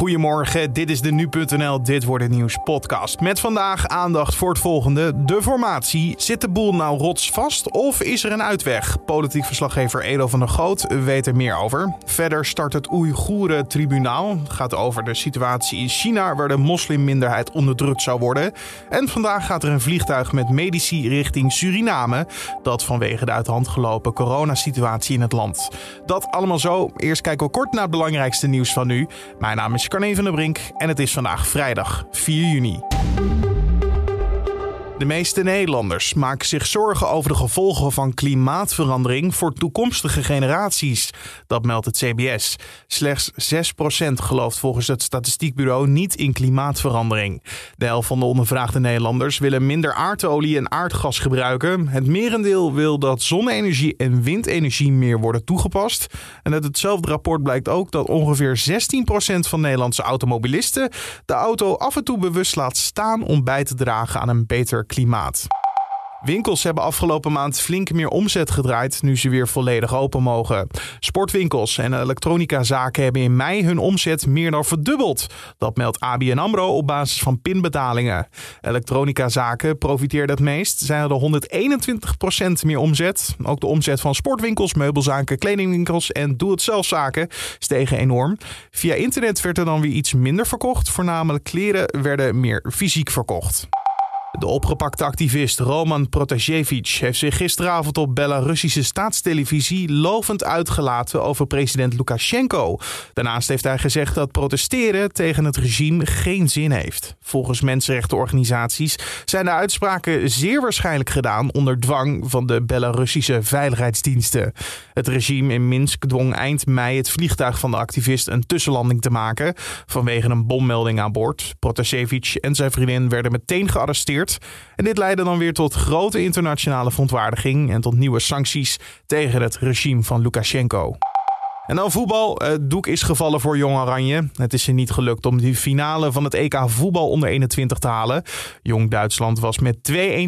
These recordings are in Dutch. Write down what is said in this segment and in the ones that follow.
Goedemorgen, dit is de Nu.nl Dit Wordt Het Nieuws podcast. Met vandaag aandacht voor het volgende. De formatie. Zit de boel nou rots vast of is er een uitweg? Politiek verslaggever Edo van der Goot weet er meer over. Verder start het Oeigoeren tribunaal. Het gaat over de situatie in China waar de moslimminderheid onderdrukt zou worden. En vandaag gaat er een vliegtuig met medici richting Suriname. Dat vanwege de uit hand gelopen coronasituatie in het land. Dat allemaal zo. Eerst kijken we kort naar het belangrijkste nieuws van nu. Mijn naam is Carne van der Brink en het is vandaag vrijdag 4 juni. De meeste Nederlanders maken zich zorgen over de gevolgen van klimaatverandering voor toekomstige generaties. Dat meldt het CBS. Slechts 6% gelooft volgens het statistiekbureau niet in klimaatverandering. De helft van de ondervraagde Nederlanders willen minder aardolie en aardgas gebruiken. Het merendeel wil dat zonne-energie en windenergie meer worden toegepast. En uit hetzelfde rapport blijkt ook dat ongeveer 16% van Nederlandse automobilisten de auto af en toe bewust laat staan om bij te dragen aan een beter klimaat. Winkels hebben afgelopen maand flink meer omzet gedraaid nu ze weer volledig open mogen. Sportwinkels en elektronicazaken hebben in mei hun omzet meer dan verdubbeld. Dat meldt ABN AMRO op basis van pinbetalingen. Elektronicazaken profiteerden het meest. Zij hadden 121% meer omzet. Ook de omzet van sportwinkels, meubelzaken, kledingwinkels en doe-het-zelfzaken stegen enorm. Via internet werd er dan weer iets minder verkocht. Voornamelijk kleren werden meer fysiek verkocht. De opgepakte activist Roman Protasevich heeft zich gisteravond op Belarussische staatstelevisie lovend uitgelaten over president Lukashenko. Daarnaast heeft hij gezegd dat protesteren tegen het regime geen zin heeft. Volgens mensenrechtenorganisaties zijn de uitspraken zeer waarschijnlijk gedaan onder dwang van de Belarussische veiligheidsdiensten. Het regime in Minsk dwong eind mei het vliegtuig van de activist een tussenlanding te maken vanwege een bommelding aan boord. Protasevich en zijn vriendin werden meteen gearresteerd en dit leidde dan weer tot grote internationale verontwaardiging en tot nieuwe sancties tegen het regime van Lukashenko. En dan voetbal. Het doek is gevallen voor Jong Oranje. Het is er niet gelukt om de finale van het EK voetbal onder 21 te halen. Jong Duitsland was met 2-1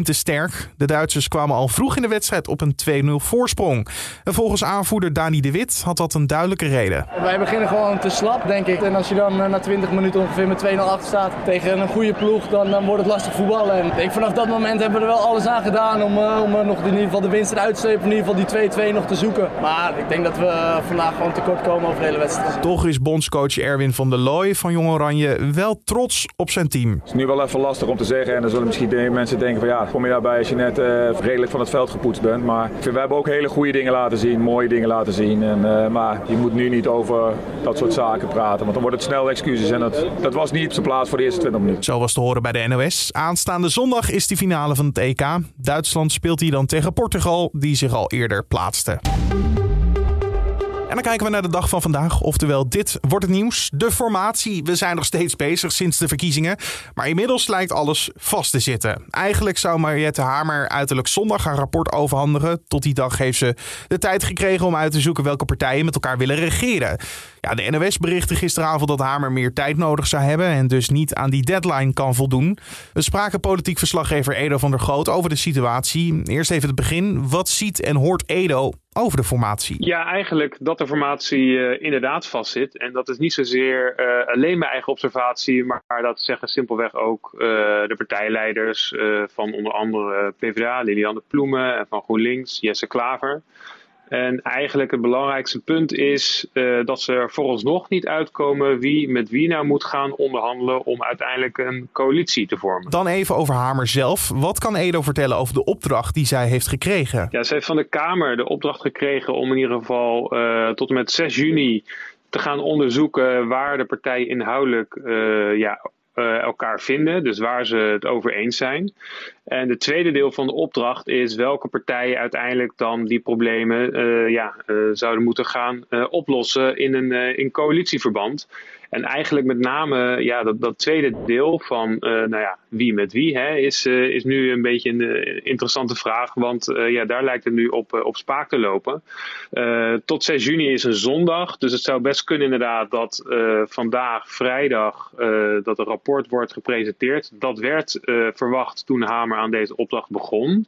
te sterk. De Duitsers kwamen al vroeg in de wedstrijd op een 2-0 voorsprong. En volgens aanvoerder Dani de Wit had dat een duidelijke reden. Wij beginnen gewoon te slap, denk ik. En als je dan na 20 minuten ongeveer met 2-0 achter staat tegen een goede ploeg, dan, dan wordt het lastig voetballen. En ik denk, vanaf dat moment hebben we er wel alles aan gedaan om, om nog in ieder geval de winst eruit te slepen. In ieder geval die 2-2 nog te zoeken. Maar ik denk dat we vandaag gewoon tekort komen over de hele wedstrijd. Toch is bondscoach Erwin van der Looy van Jong Oranje wel trots op zijn team. Het is nu wel even lastig om te zeggen. En dan zullen misschien mensen denken van ja, kom je daarbij als je net uh, redelijk van het veld gepoetst bent. Maar ik vind, we hebben ook hele goede dingen laten zien, mooie dingen laten zien. En, uh, maar je moet nu niet over dat soort zaken praten. Want dan wordt het snel excuses. En dat, dat was niet op zijn plaats voor de eerste 20 minuten. Zo was te horen bij de NOS. Aanstaande zondag is die finale van het EK. Duitsland speelt hier dan tegen Portugal, die zich al eerder plaatste. En dan kijken we naar de dag van vandaag. Oftewel, dit wordt het nieuws. De formatie. We zijn nog steeds bezig sinds de verkiezingen. Maar inmiddels lijkt alles vast te zitten. Eigenlijk zou Mariette Hamer uiterlijk zondag haar rapport overhandigen. Tot die dag heeft ze de tijd gekregen om uit te zoeken welke partijen met elkaar willen regeren. Ja, de NOS berichtte gisteravond dat Hamer meer tijd nodig zou hebben en dus niet aan die deadline kan voldoen. We spraken politiek verslaggever Edo van der Goot over de situatie. Eerst even het begin. Wat ziet en hoort Edo over de formatie? Ja, eigenlijk dat de formatie uh, inderdaad vastzit. En dat is niet zozeer uh, alleen mijn eigen observatie, maar dat zeggen simpelweg ook uh, de partijleiders van onder andere PvdA, Liliane Ploemen en van GroenLinks, Jesse Klaver. En eigenlijk het belangrijkste punt is uh, dat ze er vooralsnog niet uitkomen wie met wie nou moet gaan onderhandelen om uiteindelijk een coalitie te vormen. Dan even over Hamer zelf. Wat kan Edo vertellen over de opdracht die zij heeft gekregen? Ja, ze heeft van de Kamer de opdracht gekregen om in ieder geval uh, tot en met 6 juni te gaan onderzoeken waar de partijen inhoudelijk uh, ja, uh, elkaar vinden, dus waar ze het over eens zijn. En het tweede deel van de opdracht is welke partijen uiteindelijk dan die problemen uh, ja, uh, zouden moeten gaan oplossen in een in coalitieverband. En eigenlijk met name ja, dat, dat tweede deel van nou ja, wie met wie hè, is, is nu een beetje een interessante vraag. Want ja, daar lijkt het nu op, op spaak te lopen. tot 6 juni is een zondag. Dus het zou best kunnen inderdaad dat vandaag, vrijdag, dat de rapport rapport wordt gepresenteerd. Dat werd verwacht toen Hamer aan deze opdracht begon.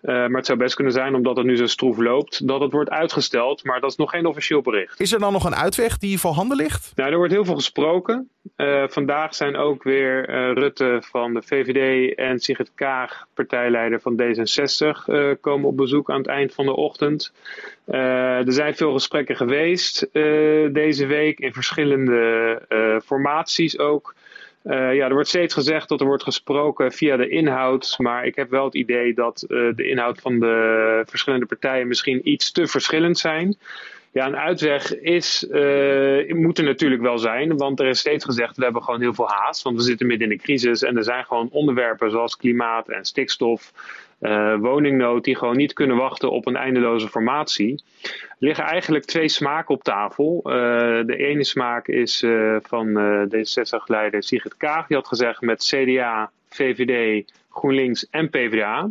maar het zou best kunnen zijn, omdat het nu zo stroef loopt, dat het wordt uitgesteld. Maar dat is nog geen officieel bericht. Is er dan nog een uitweg die voorhanden ligt? Nou, er wordt heel veel gesproken. vandaag zijn ook weer Rutte van de VVD en Sigrid Kaag, partijleider van D66, komen op bezoek aan het eind van de ochtend. er zijn veel gesprekken geweest deze week in verschillende formaties ook. Uh, ja, er wordt steeds gezegd dat er wordt gesproken via de inhoud. Maar ik heb wel het idee dat uh, de inhoud van de verschillende partijen misschien iets te verschillend zijn. Ja, een uitweg is, uh, moet er natuurlijk wel zijn. Want er is steeds gezegd, we hebben gewoon heel veel haast. Want we zitten midden in een crisis. En er zijn gewoon onderwerpen zoals klimaat en stikstof uh, woningnood die gewoon niet kunnen wachten op een eindeloze formatie. Liggen eigenlijk twee smaken op tafel. Uh, de ene smaak is uh, van D66-leider Sigrid Kaag. Die had gezegd met CDA, VVD, GroenLinks en PvdA.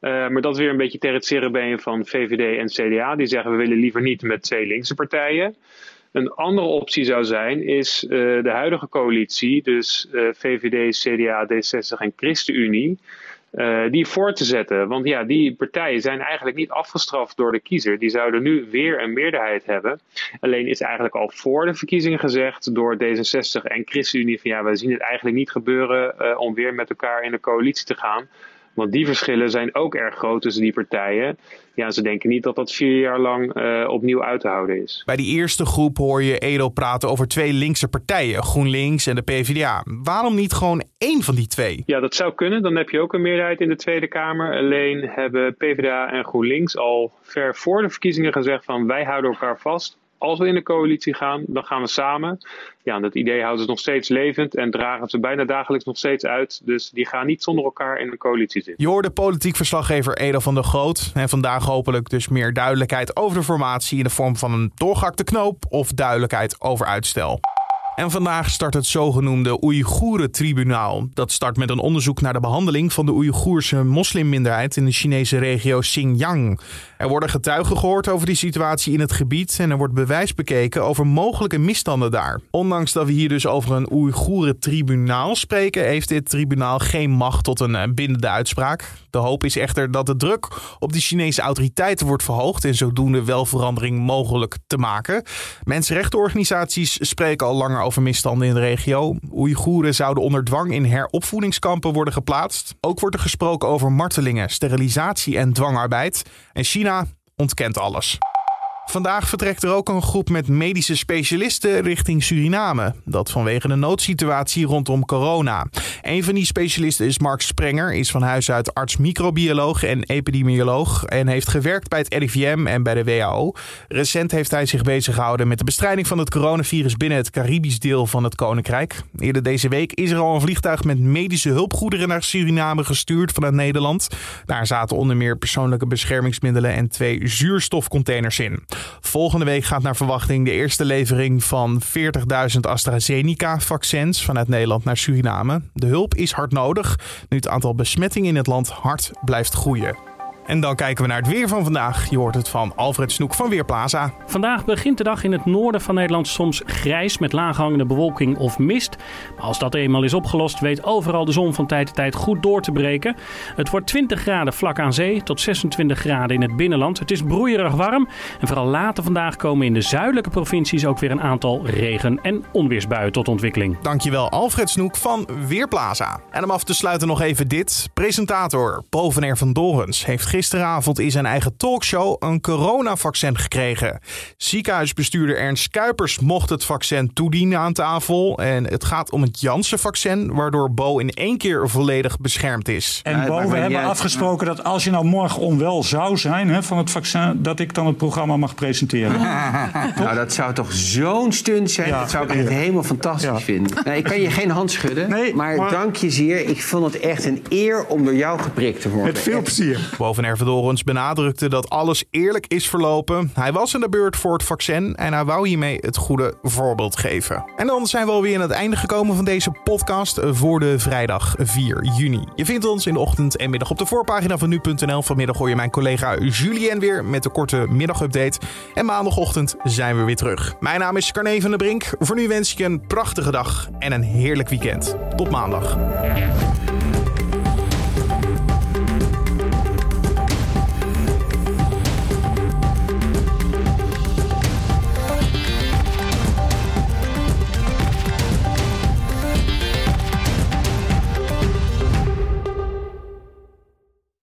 maar dat is weer een beetje tegen het cerebeen van VVD en CDA. Die zeggen we willen liever niet met twee linkse partijen. Een andere optie zou zijn, is de huidige coalitie, dus VVD, CDA, D66 en ChristenUnie. Uh, die voor te zetten. Want ja, die partijen zijn eigenlijk niet afgestraft door de kiezer. Die zouden nu weer een meerderheid hebben. Alleen is eigenlijk al voor de verkiezingen gezegd door D66 en ChristenUnie van ja, we zien het eigenlijk niet gebeuren uh, om weer met elkaar in de coalitie te gaan. Want die verschillen zijn ook erg groot tussen die partijen. Ja, ze denken niet dat dat vier jaar lang uh, opnieuw uit te houden is. Bij die eerste groep hoor je Edel praten over twee linkse partijen, GroenLinks en de PvdA. Waarom niet gewoon één van die twee? Ja, dat zou kunnen. Dan heb je ook een meerderheid in de Tweede Kamer. Alleen hebben PvdA en GroenLinks al ver voor de verkiezingen gezegd van wij houden elkaar vast als we in de coalitie gaan, dan gaan we samen. Ja, dat idee houden ze nog steeds levend en dragen ze bijna dagelijks nog steeds uit. Dus die gaan niet zonder elkaar in een coalitie zitten. Je hoorde politiek verslaggever Eda van der Groot. En vandaag hopelijk dus meer duidelijkheid over de formatie in de vorm van een doorgehakte knoop of duidelijkheid over uitstel. En vandaag start het zogenoemde Oeigoeren-tribunaal. Dat start met een onderzoek naar de behandeling van de Oeigoerse moslimminderheid in de Chinese regio Xinjiang. Er worden getuigen gehoord over die situatie in het gebied en er wordt bewijs bekeken over mogelijke misstanden daar. Ondanks dat we hier dus over een Oeigoeren-tribunaal spreken, heeft dit tribunaal geen macht tot een eh, bindende uitspraak. De hoop is echter dat de druk op de Chinese autoriteiten wordt verhoogd en zodoende wel verandering mogelijk te maken. Mensenrechtenorganisaties spreken al langer over misstanden in de regio. Oeigoeren zouden onder dwang in heropvoedingskampen worden geplaatst. Ook wordt er gesproken over martelingen, sterilisatie en dwangarbeid. En China ontkent alles. Vandaag vertrekt er ook een groep met medische specialisten richting Suriname. Dat vanwege de noodsituatie rondom corona. Een van die specialisten is Mark Sprenger, is van huis uit arts microbioloog en epidemioloog en heeft gewerkt bij het RIVM en bij de WHO. Recent heeft hij zich bezig gehouden met de bestrijding van het coronavirus binnen het Caribisch deel van het Koninkrijk. Eerder deze week is er al een vliegtuig met medische hulpgoederen naar Suriname gestuurd vanuit Nederland. Daar zaten onder meer persoonlijke beschermingsmiddelen en twee zuurstofcontainers in. Volgende week gaat naar verwachting de eerste levering van 40.000 AstraZeneca-vaccins vanuit Nederland naar Suriname. De hulp is hard nodig nu het aantal besmettingen in het land hard blijft groeien. En dan kijken we naar het weer van vandaag. Je hoort het van Alfred Snoek van Weerplaza. Vandaag begint de dag in het noorden van Nederland soms grijs met laaghangende bewolking of mist. Maar als dat eenmaal is opgelost, weet overal de zon van tijd tot tijd goed door te breken. Het wordt 20 graden vlak aan zee tot 26 graden in het binnenland. Het is broeierig warm en vooral later vandaag komen in de zuidelijke provincies ook weer een aantal regen- en onweersbuien tot ontwikkeling. Dankjewel Alfred Snoek van Weerplaza. En om af te sluiten nog even dit. Presentator Bovenair van Dorens heeft gisteravond in zijn eigen talkshow een coronavaccin gekregen. Ziekenhuisbestuurder Ernst Kuipers mocht het vaccin toedienen aan tafel. En het gaat om het Janssen-vaccin, waardoor Bo in één keer volledig beschermd is. En Bo, we hebben afgesproken dat als je nou morgen onwel zou zijn hè, van het vaccin, dat ik dan het programma mag presenteren. nou, dat zou toch zo'n stunt zijn? dat zou ik echt helemaal fantastisch vinden. Nou, ik kan je geen hand schudden, nee, maar, maar, dank je zeer. Ik vond het echt een eer om door jou geprikt te worden. Met veel plezier. Boven van benadrukte dat alles eerlijk is verlopen. Hij was in de beurt voor het vaccin en hij wou hiermee het goede voorbeeld geven. En dan zijn we alweer aan het einde gekomen van deze podcast voor de vrijdag 4 juni. Je vindt ons in de ochtend en middag op de voorpagina van nu.nl. Vanmiddag hoor je mijn collega Julien weer met de korte middagupdate. En maandagochtend zijn we weer terug. Mijn naam is Carne van der Brink. Voor nu wens ik je een prachtige dag en een heerlijk weekend. Tot maandag.